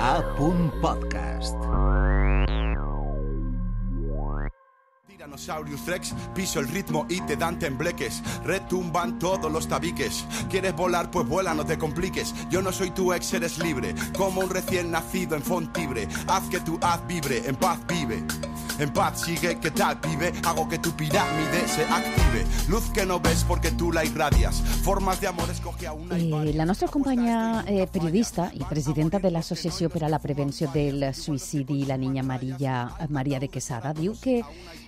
A.podcast. Tyrannosaurus Rex, piso el ritmo y te dan tembleques. Retumban todos los tabiques. ¿Quieres volar? Pues vuela, no te compliques. Yo no soy tu ex, eres libre. Como un recién nacido en Fontibre. Haz que tu haz vibre, en paz vive. En paz sigue, ¿qué tal, pibe? Hago que tu pirámide se active. Luz que no ves porque tú la irradias. Formas de amor escoge a una y la nostra companya eh, periodista i presidenta de l'Associació per a la Prevenció del Suïcidi, la niña Maria, Maria de Quesada, diu que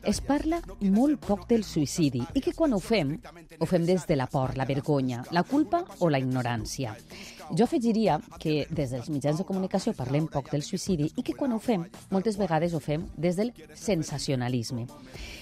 es parla molt poc del suïcidi i que quan ho fem, ho fem des de la por, la vergonya, la culpa o la ignorància. Jo afegiria que des dels mitjans de comunicació parlem poc del suïcidi i que quan ho fem, moltes vegades ho fem des del sensacionalisme.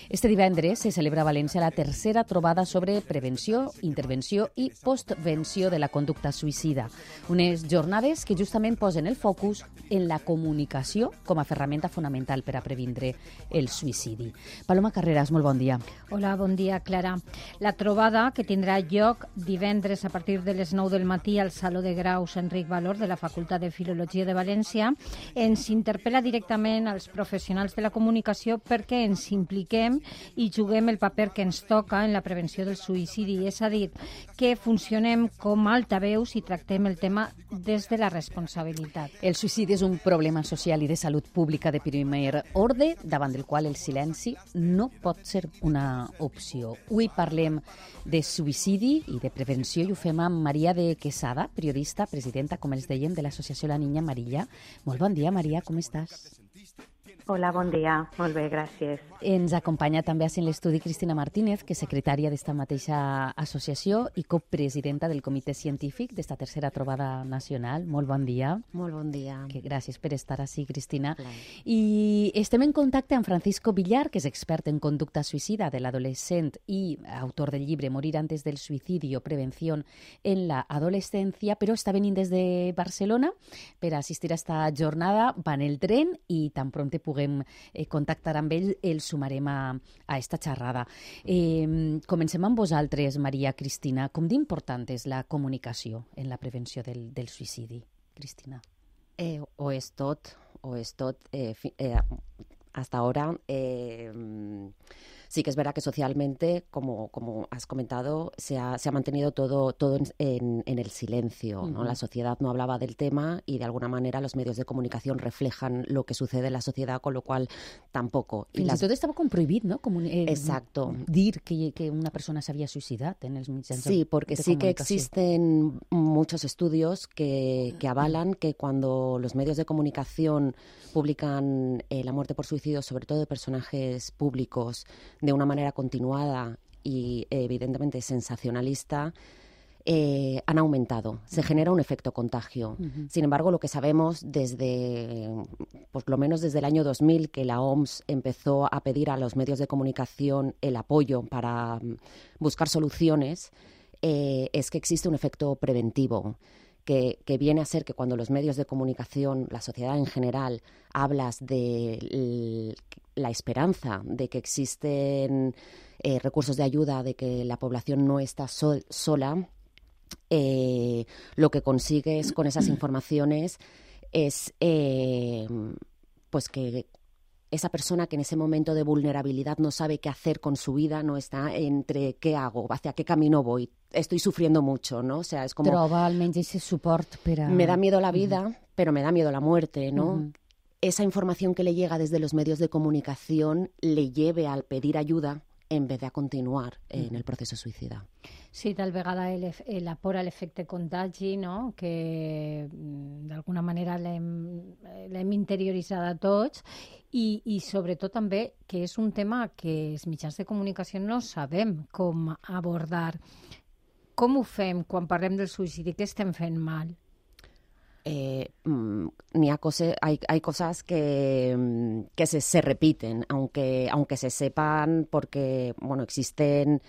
Este divendres se celebra a València la tercera trobada sobre prevenció, intervenció i postvenció de la conducta suïcida. Unes jornades que justament posen el focus en la comunicació com a ferramenta fonamental per a previndre el suïcidi. Paloma Carreras, molt bon dia. Hola, bon dia, Clara. La trobada, que tindrà lloc divendres a partir de les 9 del matí al Saló de Graus Enric Valor de la Facultat de Filologia de València, ens interpel·la directament als professionals de la comunicació perquè ens impliquem i juguem el paper que ens toca en la prevenció del suïcidi. És a dir, que funcionem com altaveus i tractem el tema des de la responsabilitat. El suïcidi és un problema social i de salut pública de primer ordre, davant del qual el silenci no pot ser una opció. Avui parlem de suïcidi i de prevenció i ho fem amb Maria de Quesada, periodista, presidenta, com els dèiem, de l'associació La Niña Marilla. Molt bon dia, Maria, com estàs? Hola, bon dia. Molt bé, gràcies. Ens acompanya també a l'estudi Cristina Martínez, que és secretària d'esta mateixa associació i copresidenta del comitè científic d'esta tercera trobada nacional. Molt bon dia. Molt bon dia. Que gràcies per estar així, Cristina. Clar. I estem en contacte amb Francisco Villar, que és expert en conducta suïcida de l'adolescent i autor del llibre Morir antes del suicidio, prevenció en la adolescencia, però està venint des de Barcelona per assistir a esta jornada. Va en el tren i tan prompte puguem eh, contactar amb ell, el sumarem a, a esta xerrada. Eh, comencem amb vosaltres, Maria Cristina. Com d'important és la comunicació en la prevenció del, del suïcidi? Cristina. Eh, o es tot, o es tot. Eh, fi- eh, hasta ahora, eh, sí que es verdad que socialmente, como, como has comentado, se ha, se ha mantenido todo, todo en, en- en el silencio. La sociedad no hablaba del tema y de alguna manera los medios de comunicación reflejan lo que sucede en la sociedad, con lo cual tampoco. Y las- i tot estava com prohibit, no? Eh, Exacto. Dir que, que una persona s'havia suïcidat en els mitjans de- Sí, porque sí que existen muchos estudios que, que avalan que cuando los medios de comunicación publican eh, la muerte por suicidio, sobre todo de personajes públicos, de una manera continuada y eh, evidentemente sensacionalista, eh, han aumentado. Se genera un efecto contagio. Sin embargo, lo que sabemos desde, por lo menos desde el año 2000, que la OMS empezó a pedir a los medios de comunicación el apoyo para mm, buscar soluciones, eh, es que existe un efecto preventivo. Que, viene a ser que cuando los medios de comunicación, la sociedad en general, hablas de la esperanza de que existen eh, recursos de ayuda, de que la población no está sol- sola, eh, lo que consigues con esas informaciones es eh, pues que esa persona que en ese momento de vulnerabilidad no sabe qué hacer con su vida, no está entre qué hago, hacia qué camino voy, estoy sufriendo mucho, ¿no? O sea, es como Troba almenys suport per a... me da miedo la vida, pero me da miedo la muerte, ¿no? Esa información que le llega desde los medios de comunicación le lleve al pedir ayuda en vez de a continuar en el proceso suicida. Sí, tal vegada el, ef- el apor a l'efecte contagi, no? que mm, d'alguna manera l'hem eh, l'hem interioritzada tots i, i sobretot també que és un tema que els mitjans de comunicació no sabem com abordar. Com ho fem quan parlem del suïcidi? Què estem fent mal? eh, mm, ni a cose- hay, hay cosas que, mm, que se, se repiten, aunque, aunque se sepan porque bueno, existen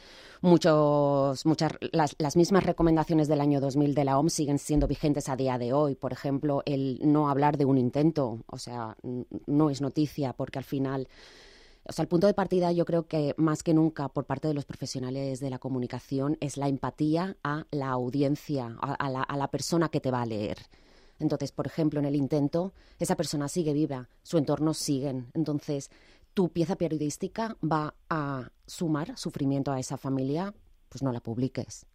muchos, muchas, las, las mismas recomendaciones del año 2000 de la OMS siguen siendo vigentes a día de hoy. Por ejemplo, el no hablar de un intento, o sea, no es noticia porque al final o el punto de partida yo creo que más que nunca por parte de los profesionales de la comunicación es la empatía a la audiencia, a, la, persona que te va a leer. Entonces, por ejemplo, en el intento, esa persona sigue viva, su entorno sigue. Entonces, tu pieza periodística va a sumar sufrimiento a esa familia, pues no la publiques.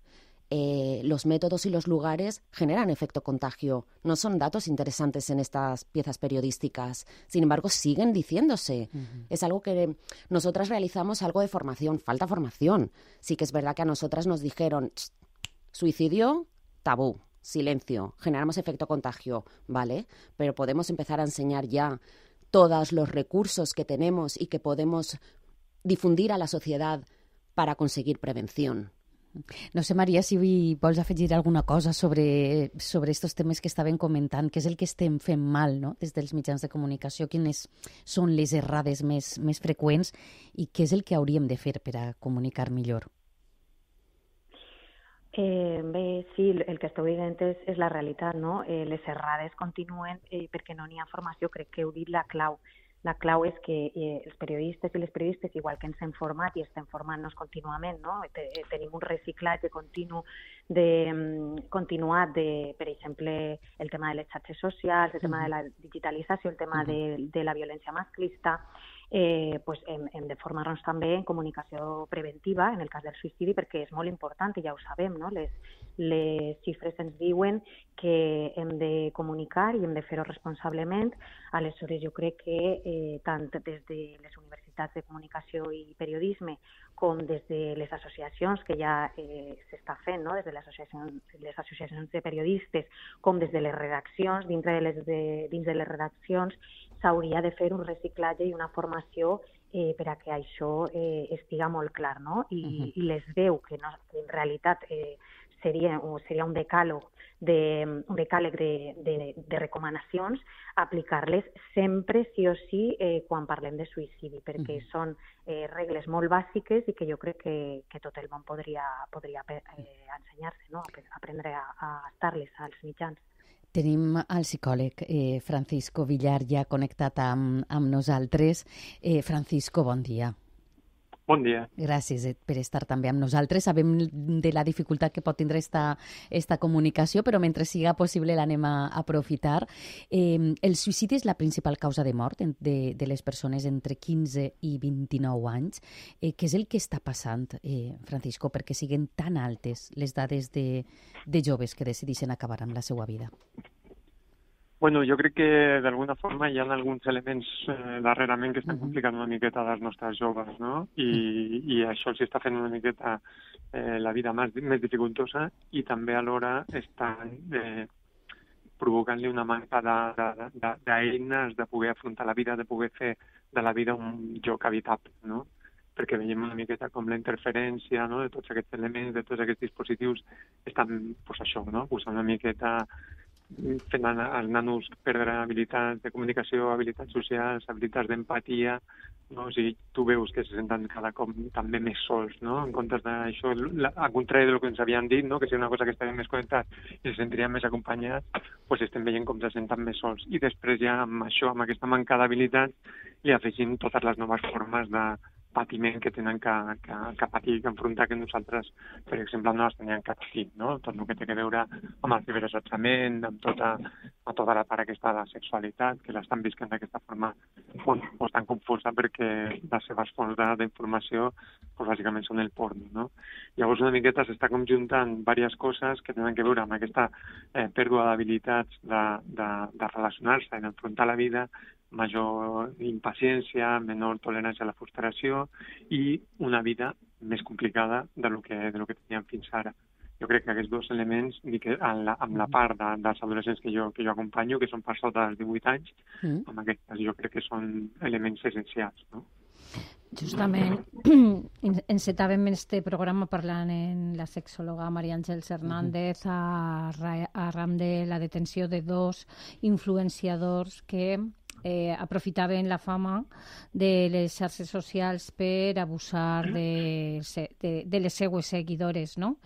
Eh, los métodos y los lugares generan efecto contagio. No son datos interesantes en estas piezas periodísticas. Sin embargo, siguen diciéndose. Es algo que nosotras realizamos algo de formación. Falta formación. Sí que es verdad que a nosotras nos dijeron suicidio, tabú, silencio, generamos efecto contagio, ¿vale? Pero podemos empezar a enseñar ya todos los recursos que tenemos y que podemos difundir a la sociedad para conseguir prevención. No sé, Maria, si vols afegir alguna cosa sobre, sobre estos temes que estaven comentant, què és el que estem fent mal no? des dels mitjans de comunicació, quines són les errades més, més freqüents i què és el que hauríem de fer per a comunicar millor? Eh, bé, sí, el que esteu dient és, és la realitat, no? Eh, les errades continuen eh, perquè no n'hi ha formació, crec que heu dit la clau la clau és que eh, els periodistes i les periodistes, igual que ens hem format i estem formant-nos contínuament, no? tenim un reciclatge continu de, mm, continuat de, per exemple, el tema de les xarxes socials, el tema de la digitalització, el tema de, de la violència masclista, eh, pues hem, hem de formar-nos també en comunicació preventiva en el cas del suïcidi perquè és molt important i ja ho sabem, no? les, les xifres ens diuen que hem de comunicar i hem de fer-ho responsablement. Aleshores, jo crec que eh, tant des de les universitats de comunicació i periodisme com des de les associacions que ja eh, s'està fent, no? des de les associacions, les associacions de periodistes, com des de les redaccions, dintre de les, de, dins de les redaccions, s'hauria de fer un reciclatge i una formació eh, per a que això eh, estiga molt clar, no? I, uh -huh. i les veu que, no, que en realitat eh, seria, o seria un decàleg de, un decàleg de, de, de recomanacions, aplicar-les sempre, sí o sí, eh, quan parlem de suïcidi, perquè -huh. són eh, regles molt bàsiques i que jo crec que, que tot el món podria, podria eh, ensenyar-se, no? aprendre a, a estar-les als mitjans. Tenim el psicòleg eh, Francisco Villar ja connectat amb, amb nosaltres. Eh, Francisco, bon dia. Bon dia. Gràcies eh, per estar també amb nosaltres. Sabem de la dificultat que pot tindre esta, esta comunicació, però mentre siga possible l'anem a aprofitar. Eh, el suïcidi és la principal causa de mort de, de les persones entre 15 i 29 anys. Eh, què és el que està passant, eh, Francisco, perquè siguen tan altes les dades de, de joves que decideixen acabar amb la seva vida? Bueno, jo crec que d'alguna forma hi ha alguns elements eh, darrerament que estan complicant una miqueta les nostres joves, no? I, i això els està fent una miqueta eh, la vida més, més dificultosa i també alhora estan eh, provocant-li una manca d'eines de, de, de poder afrontar la vida, de poder fer de la vida un joc habitable, no? perquè veiem una miqueta com la interferència no? de tots aquests elements, de tots aquests dispositius, estan, pues, això, no? posant una miqueta fent als nanos perdre habilitats de comunicació, habilitats socials, habilitats d'empatia, no? o sigui, tu veus que se senten cada cop també més sols, no? En comptes d'això, al contrari del que ens havien dit, no? que si una cosa que estaven més connectats i se sentirien més acompanyats, pues estem veient com se senten més sols. I després ja amb això, amb aquesta manca d'habilitats, li afegim totes les noves formes de, patiment que tenen que, que, que patir, que enfrontar que nosaltres, per exemple, no les teníem que patir, no? Tot el que té a veure amb el ciberassetjament, amb tota, amb tota la part aquesta de la sexualitat, que l'estan visquent d'aquesta forma bueno, pues, tan confusa perquè les seves fonts d'informació pues, bàsicament són el porno, no? Llavors una miqueta s'està conjuntant diverses coses que tenen que veure amb aquesta eh, pèrdua d'habilitats de, de, de relacionar-se i d'enfrontar la vida major impaciència, menor tolerància a la frustració i una vida més complicada de lo que, de lo que teníem fins ara. Jo crec que aquests dos elements, que amb la, amb la part de, dels adolescents que jo, que jo acompanyo, que són per sota dels 18 anys, mm. amb aquests jo crec que són elements essencials. No? Justament encetàvem este programa parlant en la sexòloga Maria Àngels Hernández a, arran de la detenció de dos influenciadors que eh, aprofitaven la fama de les xarxes socials per abusar de, de, de les seues seguidores. No?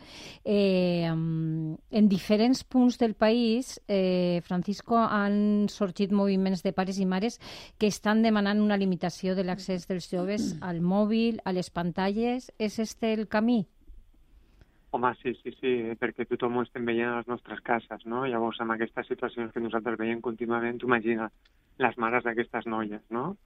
Eh, en diferents punts del país, eh, Francisco, han sorgit moviments de pares i mares que estan demanant una limitació de l'accés dels joves al mòbil, a les pantalles. És este el camí? Home, sí, sí, sí, perquè tothom ho estem veient a les nostres cases, no? Llavors, amb aquestes situacions que nosaltres veiem contínuament, tu imagina les mares d'aquestes noies, no?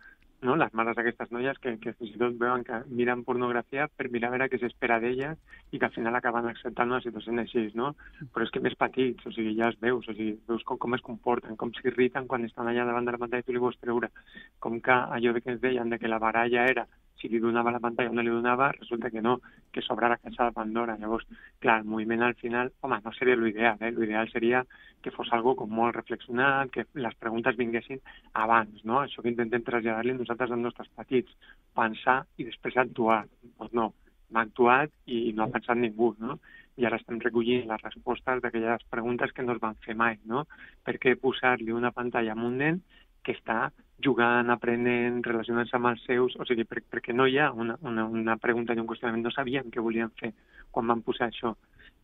no? les mares d'aquestes noies que, que fins i tot veuen que miren pornografia per mirar a veure què s'espera d'elles i que al final acaben acceptant una situació així, no? Però és que més petits, o sigui, ja es veus, o sigui, veus com, com es comporten, com s'irriten quan estan allà davant de la pantalla i tu li vols treure. Com que allò de que ens deien de que la baralla era si li donava la pantalla o no li donava, resulta que no, que s'obre la caixa de Pandora. Llavors, clar, el moviment al final, home, no seria l'ideal, eh? l'ideal seria que fos algo com molt reflexionat, que les preguntes vinguessin abans, no? Això que intentem traslladar-li nosaltres als nostres petits, pensar i després actuar. Doncs no, hem actuat i no ha pensat ningú, no? i ara estem recollint les respostes d'aquelles preguntes que no es van fer mai, no? Per què posar-li una pantalla a un nen que està jugant, aprenent, relacionant-se amb els seus, o sigui, per, perquè no hi ha una, una, una pregunta i un qüestionament, no sabíem què volien fer quan van posar això.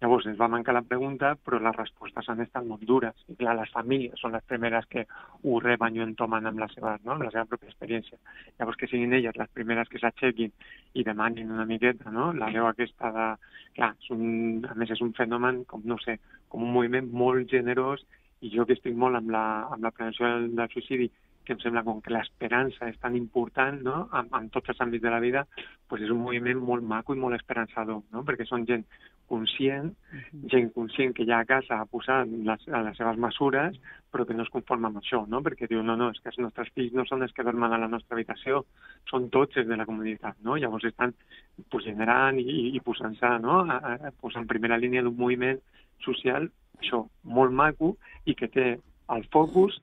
Llavors ens va mancar la pregunta, però les respostes han estat molt dures. I clar, les famílies són les primeres que ho reben i ho entomen amb la seva, no? amb la seva pròpia experiència. Llavors que siguin elles les primeres que s'aixequin i demanin una miqueta, no? La veu aquesta de... Clar, és un, a més és un fenomen, com no sé, com un moviment molt generós i jo que estic molt amb la, amb la prevenció del, del suïcidi que em sembla com que l'esperança és tan important no? en, en tots els àmbits de la vida, pues és un moviment molt maco i molt esperançador, no? perquè són gent conscient, gent conscient que ja a casa ha posat les, les seves mesures, però que no es conforma amb això, no? perquè diu, no, no, és que els nostres fills no són els que dormen a la nostra habitació, són tots els de la comunitat, no? llavors estan pues, generant i, i posant-se no? a, a, posant en primera línia d'un moviment social, això, molt maco, i que té el focus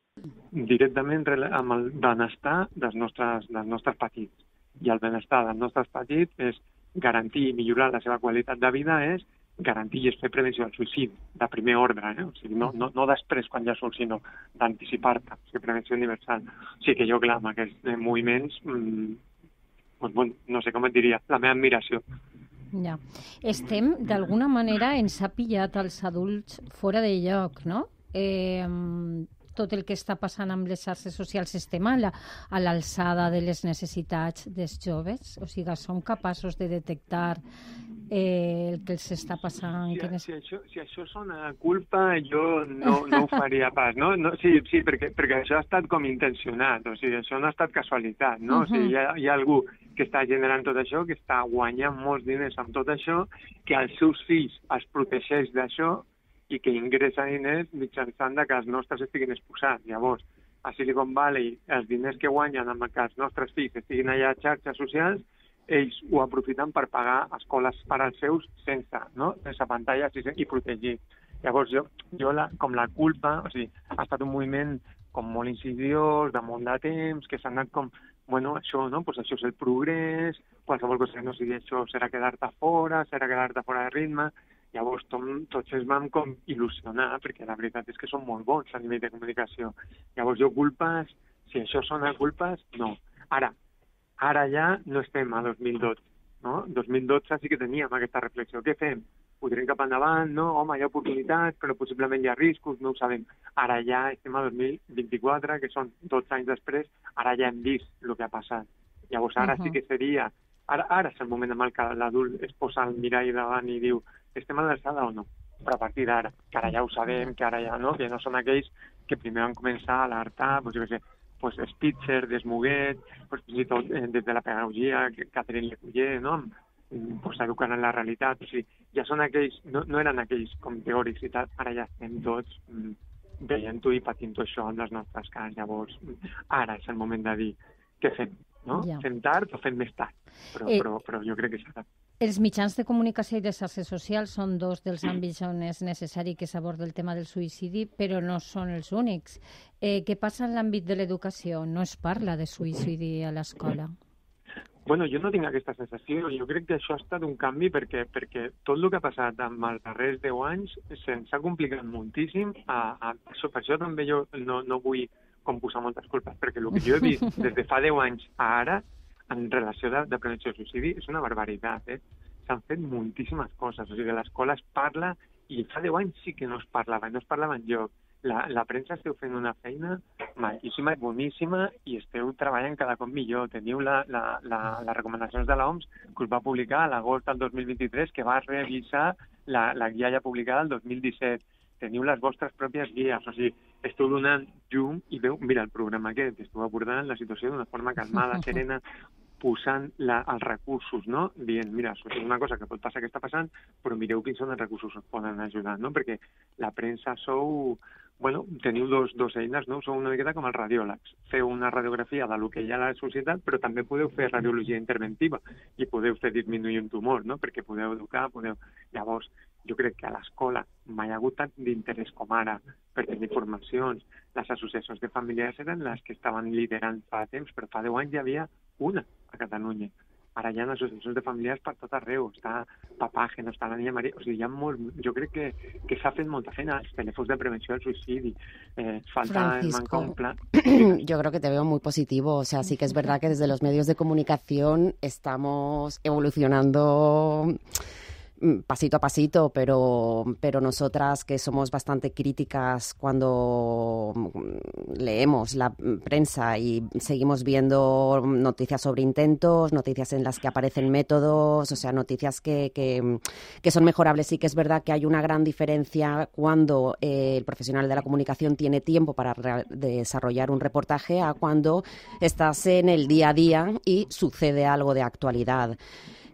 directament amb el benestar dels nostres, dels nostres petits. I el benestar dels nostres petits és garantir i millorar la seva qualitat de vida és garantir i fer prevenció del suïcidi, de primer ordre, eh? o sigui, no, no, no després quan ja sol, sinó d'anticipar-te, o sigui, prevenció universal. O sigui que jo, clar, amb aquests moviments, mmm, doncs, bueno, no sé com et diria, la meva admiració. Ja. Estem, d'alguna manera, ens ha pillat els adults fora de lloc, no? Eh, tot el que està passant amb les xarxes socials estem a l'alçada de les necessitats dels joves? O sigui, som capaços de detectar eh, el que els està passant? Si, que si, això, si això sona culpa, jo no, no ho faria pas, no? no sí, sí perquè, perquè això ha estat com intencionat, o sigui, això no ha estat casualitat, no? Uh -huh. O sigui, hi ha, hi ha algú que està generant tot això, que està guanyant molts diners amb tot això, que els seus fills es protegeix d'això i que ingressa diners mitjançant que els nostres estiguin exposats. Llavors, a Silicon Valley, els diners que guanyen amb que els nostres fills estiguin allà a xarxes socials, ells ho aprofiten per pagar escoles per als seus sense, no? sense pantalles i, i protegir. Llavors, jo, jo la, com la culpa, o sigui, ha estat un moviment com molt insidiós, de molt de temps, que s'ha anat com, bueno, això, no? Pues això és el progrés, qualsevol cosa que no sigui això serà quedar-te fora, serà quedar-te fora de ritme, Llavors tom, tots ens vam com il·lusionar, perquè la veritat és que són molt bons a nivell de comunicació. Llavors jo culpes, si això sona culpes, no. Ara, ara ja no estem a 2012, no? 2012 sí que teníem aquesta reflexió. Què fem? Ho tirem cap endavant, no? Home, hi ha oportunitats, però possiblement hi ha riscos, no ho sabem. Ara ja estem a 2024, que són 12 anys després, ara ja hem vist el que ha passat. Llavors ara uh -huh. sí que seria... Ara, ara és el moment en què l'adult es posa al mirall davant i diu estem a l'alçada o no. Però a partir d'ara, que ara ja ho sabem, que ara ja no, que no són aquells que primer van començar a alertar, doncs, jo què sé, pues, Spitzer, Desmuguet, pues, fins i tot eh, des de la pedagogia, Catherine Lecuyer, no? pues, educant en la realitat. O sigui, ja són aquells, no, no eren aquells com teòrics i tal, ara ja estem tots mm, veient-ho i patint això en les nostres cases. Llavors, ara és el moment de dir què fem, no? Ja. Fem tard o fem més tard, però, eh, però, però jo crec que s'ha de els mitjans de comunicació i de xarxes socials són dos dels àmbits on és necessari que s'abordi el tema del suïcidi, però no són els únics. Eh, què passa en l'àmbit de l'educació? No es parla de suïcidi a l'escola. Bueno, jo no tinc aquesta sensació. Jo crec que això ha estat un canvi perquè, perquè tot el que ha passat amb els darrers 10 anys se'ns ha complicat moltíssim. A, a, això, per això també jo no, no vull com posar moltes culpes, perquè el que jo he vist des de fa 10 anys a ara en relació de, de prevenció del suïcidi és una barbaritat. Eh? S'han fet moltíssimes coses. O sigui, l'escola es parla i fa 10 anys sí que no es parlava, no es parlava en lloc. La, la premsa esteu fent una feina maquíssima i boníssima i esteu treballant cada cop millor. Teniu la, la, la, les recomanacions de l'OMS que us va publicar a l'agost del 2023 que va revisar la, la guia ja publicada el 2017, teniu les vostres pròpies guies, o sigui, esteu donant llum i veu, mira, el programa aquest, esteu abordant la situació d'una forma calmada, serena, posant la, els recursos, no? dient, mira, això és una cosa que pot passar que està passant, però mireu quins són els recursos que us poden ajudar, no? perquè la premsa sou bueno, teniu dos, dos eines, no? Sou una miqueta com els radiòlegs. Feu una radiografia del que hi ha a la societat, però també podeu fer radiologia interventiva i podeu fer disminuir un tumor, no? Perquè podeu educar, podeu... Llavors, jo crec que a l'escola mai ha hagut tant d'interès com ara per tenir formacions. Les associacions de familiars eren les que estaven liderant fa temps, però fa 10 anys hi havia una a Catalunya ara hi ha associacions de familiars per tot arreu, està Papàgeno, està la Niña Maria, o sigui, hi ha molt, jo crec que, que s'ha fet molta feina, els telèfons de prevenció del suïcidi, eh, falta Francisco, un plan... yo creo que te veo muy positivo, o sea, sí que es verdad que desde los medios de comunicación estamos evolucionando pasito a pasito, pero, pero nosotras que somos bastante críticas cuando mm, leemos la prensa y seguimos viendo noticias sobre intentos, noticias en las que aparecen métodos, o sea, noticias que, que, que son mejorables. Sí que es verdad que hay una gran diferencia cuando eh, el profesional de la comunicación tiene tiempo para desarrollar un reportaje a cuando estás en el día a día y sucede algo de actualidad.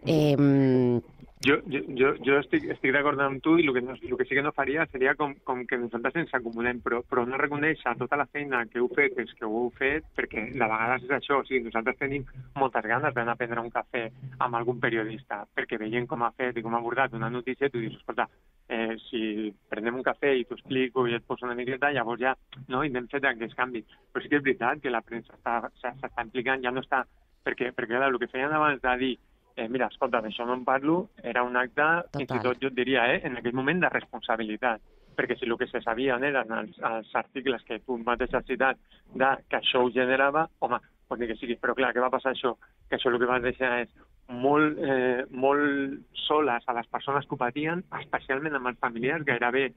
Eh, jo, jo, jo estic, estic d'acord amb tu i el que, no, el que sí que no faria seria com, com que nosaltres ens acumulem, però, però no reconèixer tota la feina que heu fet, que ho heu fet, perquè de vegades és això, o sigui, nosaltres tenim moltes ganes d'anar a prendre un cafè amb algun periodista, perquè veient com ha fet i com ha abordat una notícia, tu dius, escolta, eh, si prenem un cafè i t'ho explico i et poso una miqueta, llavors ja no, i anem fent aquests canvis. Però sí que és veritat que la premsa s'està implicant, ja no està... Perquè, perquè clar, el que feien abans de dir eh, mira, escolta, d'això no en parlo, era un acte, Total. fins i tot jo et diria, eh, en aquell moment de responsabilitat, perquè si el que se sabien eren els, els articles que tu mateix has citat de que això ho generava, home, pot dir que sigui, però clar, què va passar això? Que això el que va deixar és molt, eh, molt soles a les persones que ho patien, especialment amb els familiars gairebé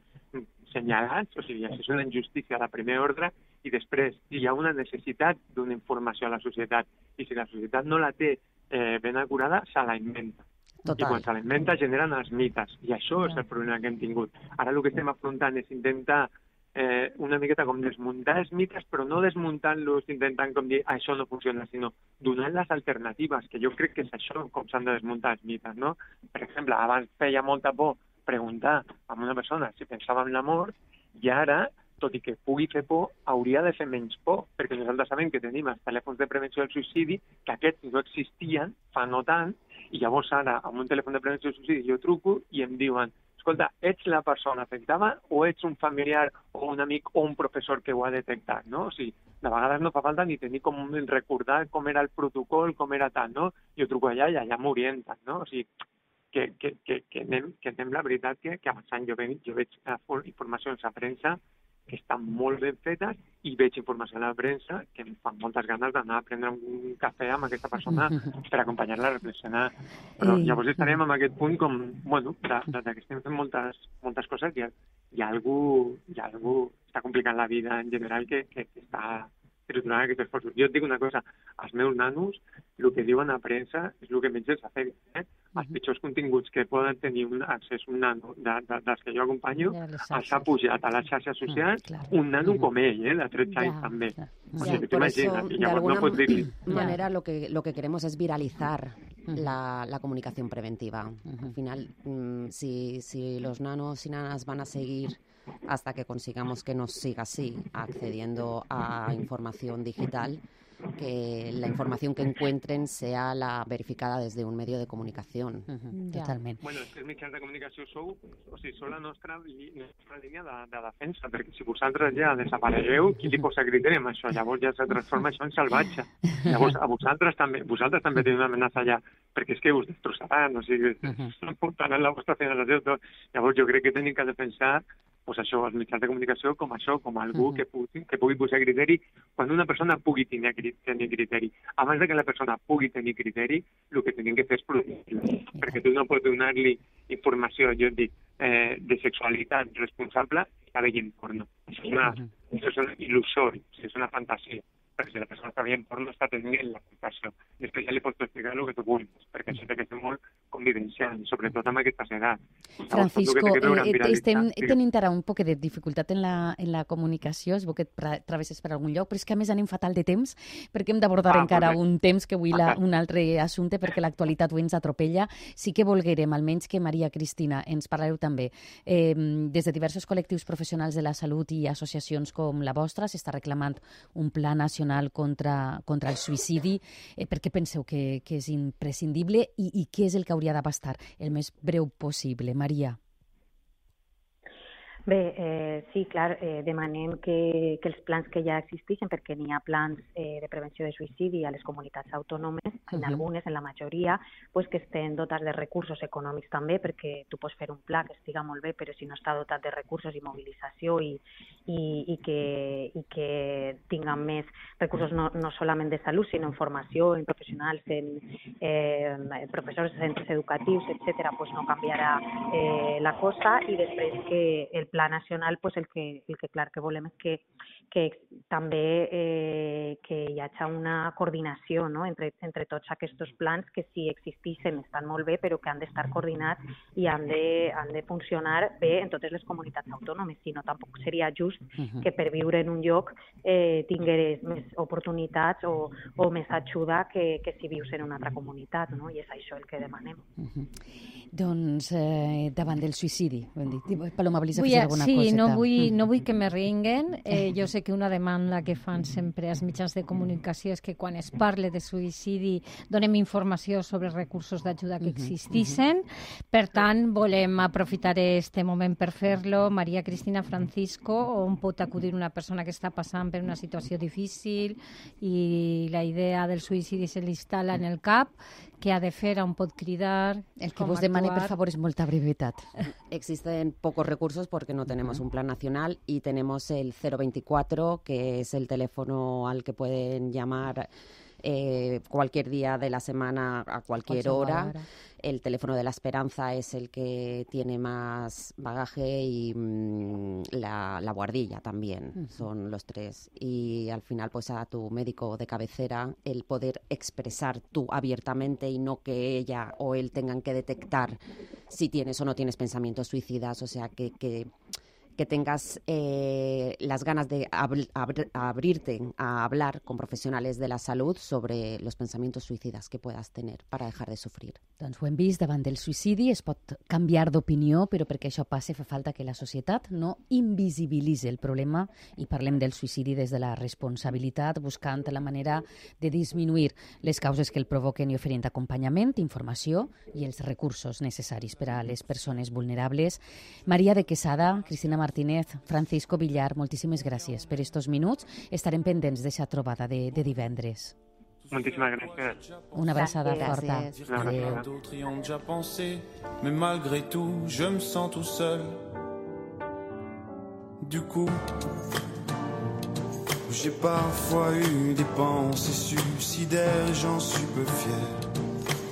senyalats, o sigui, això és una injustícia de primer ordre, i després hi ha una necessitat d'una informació a la societat, i si la societat no la té eh, ben acurada, se la inventa. Total. I quan se la inventa generen els mites, i això és el problema que hem tingut. Ara el que estem afrontant és intentar eh, una miqueta com desmuntar els mites, però no desmuntant-los intentant com dir ah, això no funciona, sinó donant les alternatives, que jo crec que és això com s'han de desmuntar els mites, no? Per exemple, abans feia molta por preguntar a una persona si pensava en la mort, i ara tot i que pugui fer por, hauria de fer menys por, perquè nosaltres sabem que tenim els telèfons de prevenció del suïcidi, que aquests no existien fa no tant, i llavors ara, amb un telèfon de prevenció del suïcidi, jo truco i em diuen escolta, ets la persona afectada o ets un familiar o un amic o un professor que ho ha detectat, no? O sigui, de vegades no fa falta ni tenir com recordar com era el protocol, com era tant, no? Jo truco allà i allà m'orienten, no? O sigui, que, que, que, que, anem, que anem la veritat que, que avançant. Jo, veig, jo veig informacions a premsa que estan molt ben fetes i veig informació a la premsa que em fan moltes ganes d'anar a prendre un cafè amb aquesta persona per acompanyar-la a reflexionar. Però I... llavors estarem en aquest punt com, bueno, de, de, de que estem fent moltes, moltes coses i hi ha, hi ha algú, hi ha algú està complicant la vida en general que, que, que està triturant aquests esforços. Jo et dic una cosa, els meus nanos, el que diuen a premsa és el que menys els afecta. Eh? Els pitjors continguts que poden tenir un accés un nano de, de, dels que jo acompanyo els ha pujat a les xarxes socials ah, un nano com ell, eh, de 13 anys ja, també. Ja. O sigui, alguna no manera lo que, lo que queremos es viralizar la, la comunicación preventiva. Al final, mm, si, si los nanos y nanas van a seguir hasta que consigamos que nos siga así, accediendo a información digital, que la información que encuentren sea la verificada desde un medio de comunicación. Uh -huh, ja. Totalment. Bueno, és que els mitjans de comunicació sou, o sigui, sou la nostra, nostra línia de, de defensa, perquè si vosaltres ja desaparegueu, qui li posa criteri amb això? Llavors ja se transforma això en salvatge. Llavors a vosaltres també, vosaltres també teniu una amenaça allà, perquè és que us destrossaran, o sigui, uh -huh. portaran la vostra finalització. Llavors jo crec que tenim que defensar pues això, els mitjans de comunicació com això, com algú uh -huh. que, pugui, que pugui posar criteri quan una persona pugui tenir, tenir criteri. Abans de que la persona pugui tenir criteri, el que tenim que fer és protegir-la. -huh. Perquè tu no pots donar-li informació, jo et dic, eh, de sexualitat responsable i està veient porno. Això és, una, uh -huh. això és un il·lusori, és una fantasia perquè si la persona està veient porno està tenint la fantasia. Després ja li pots explicar el que tu vulguis, perquè té que ser molt deixant, sobretot amb aquestes edats. Francisco, eh, estem tenint ara un poc de dificultat en la, en la comunicació, es veu que travesses per algun lloc, però és que a més anem fatal de temps, perquè hem d'abordar ah, encara correcte. un temps que avui la, un altre assumpte, perquè l'actualitat ho ens atropella. Sí que volguerem, almenys que Maria Cristina, ens parlareu també. Eh, des de diversos col·lectius professionals de la salut i associacions com la vostra s'està reclamant un pla nacional contra, contra el suïcidi. Eh, per què penseu que, que és imprescindible i, i què és el que hauria d'abastar el més breu possible? Maria. Bé, eh, sí, clar, eh, demanem que, que els plans que ja existeixen, perquè n'hi ha plans eh, de prevenció de suïcidi a les comunitats autònomes, en uh -huh. algunes, en la majoria, pues que estén dotats de recursos econòmics també, perquè tu pots fer un pla que estiga molt bé, però si no està dotat de recursos i mobilització i, i, i, que, i que tinguin més recursos no, no solament de salut, sinó en formació, en professionals, en eh, professors centres educatius, etc., pues no canviarà eh, la cosa i després que el pla nacional pues el que, el que clar que volem és que, que també eh, que hi hagi una coordinació no? entre, entre tots aquests plans que si existeixen estan molt bé però que han d'estar coordinats i han de, han de funcionar bé en totes les comunitats autònomes, si no tampoc seria just que per viure en un lloc eh, tingueres més oportunitats o, o més ajuda que, que si vius en una altra comunitat, no? i és això el que demanem. Uh -huh. Doncs eh, davant del suïcidi, ho hem dit. Paloma, volies afegir alguna sí, coseta? Sí, no vull, no vull que me ringuen. Eh, jo sé que una demanda que fan sempre als mitjans de comunicació és que quan es parle de suïcidi donem informació sobre els recursos d'ajuda que existissin. Per tant, volem aprofitar este moment per fer-lo. Maria Cristina Francisco, on pot acudir una persona que està passant per una situació difícil i la idea del suïcidi se li instal·la en el cap, què ha de fer, on pot cridar, El que vos demane, por favor, es molta brevedad. Existen pocos recursos porque no tenemos un plan nacional y tenemos el 024, que es el teléfono al que pueden llamar eh, cualquier día de la semana a cualquier hora. hora. El teléfono de la esperanza es el que tiene más bagaje y mm, la, la, guardilla también. Son los tres. Y al final, pues a tu médico de cabecera, el poder expresar tú abiertamente y no que ella o él tengan que detectar si tienes o no tienes pensamientos suicidas. O sea, que, que que tengas eh, las ganas de abr abr abrirte a hablar con professionals de la salut sobre los pensamientos suïcides que puedas tener para dejar de sufrir. Doncs ho hem vist, davant del suïcidi es pot canviar d'opinió, però perquè això passi fa falta que la societat no invisibilitzi el problema i parlem del suïcidi des de la responsabilitat, buscant la manera de disminuir les causes que el provoquen i oferint acompanyament, informació i els recursos necessaris per a les persones vulnerables. Maria de Quesada, Cristina Martínez, Francisco Villar, moltíssimes gràcies per estos minuts. Estarem pendents d'aquesta trobada de, de divendres. Moltíssimes gràcies. Una abraçada forta. D'autres y ont déjà pensé, mais malgré tout, je me sens tout seul. Du coup, j'ai parfois eu des pensées suicidaires, j'en suis peu fier.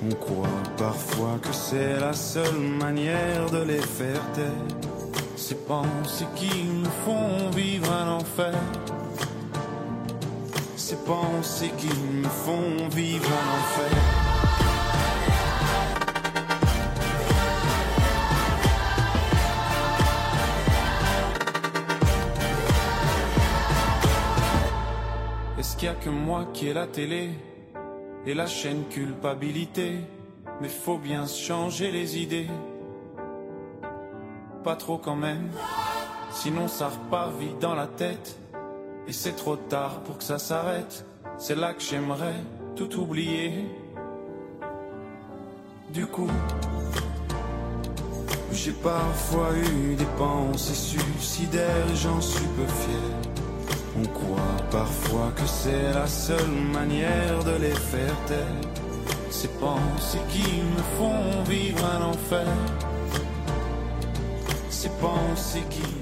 On croit parfois que c'est la seule manière de les faire taire. Ces pensées qui nous font vivre un enfer. Ces pensées qui me font vivre un enfer. Est-ce qu'il y a que moi qui ai la télé et la chaîne culpabilité? Mais faut bien changer les idées pas trop quand même. Sinon ça repart vite dans la tête. Et c'est trop tard pour que ça s'arrête. C'est là que j'aimerais tout oublier. Du coup, j'ai parfois eu des pensées suicidaires, j'en suis peu fier. On croit parfois que c'est la seule manière de les faire taire. Ces pensées qui me font vivre un enfer. se conseguir.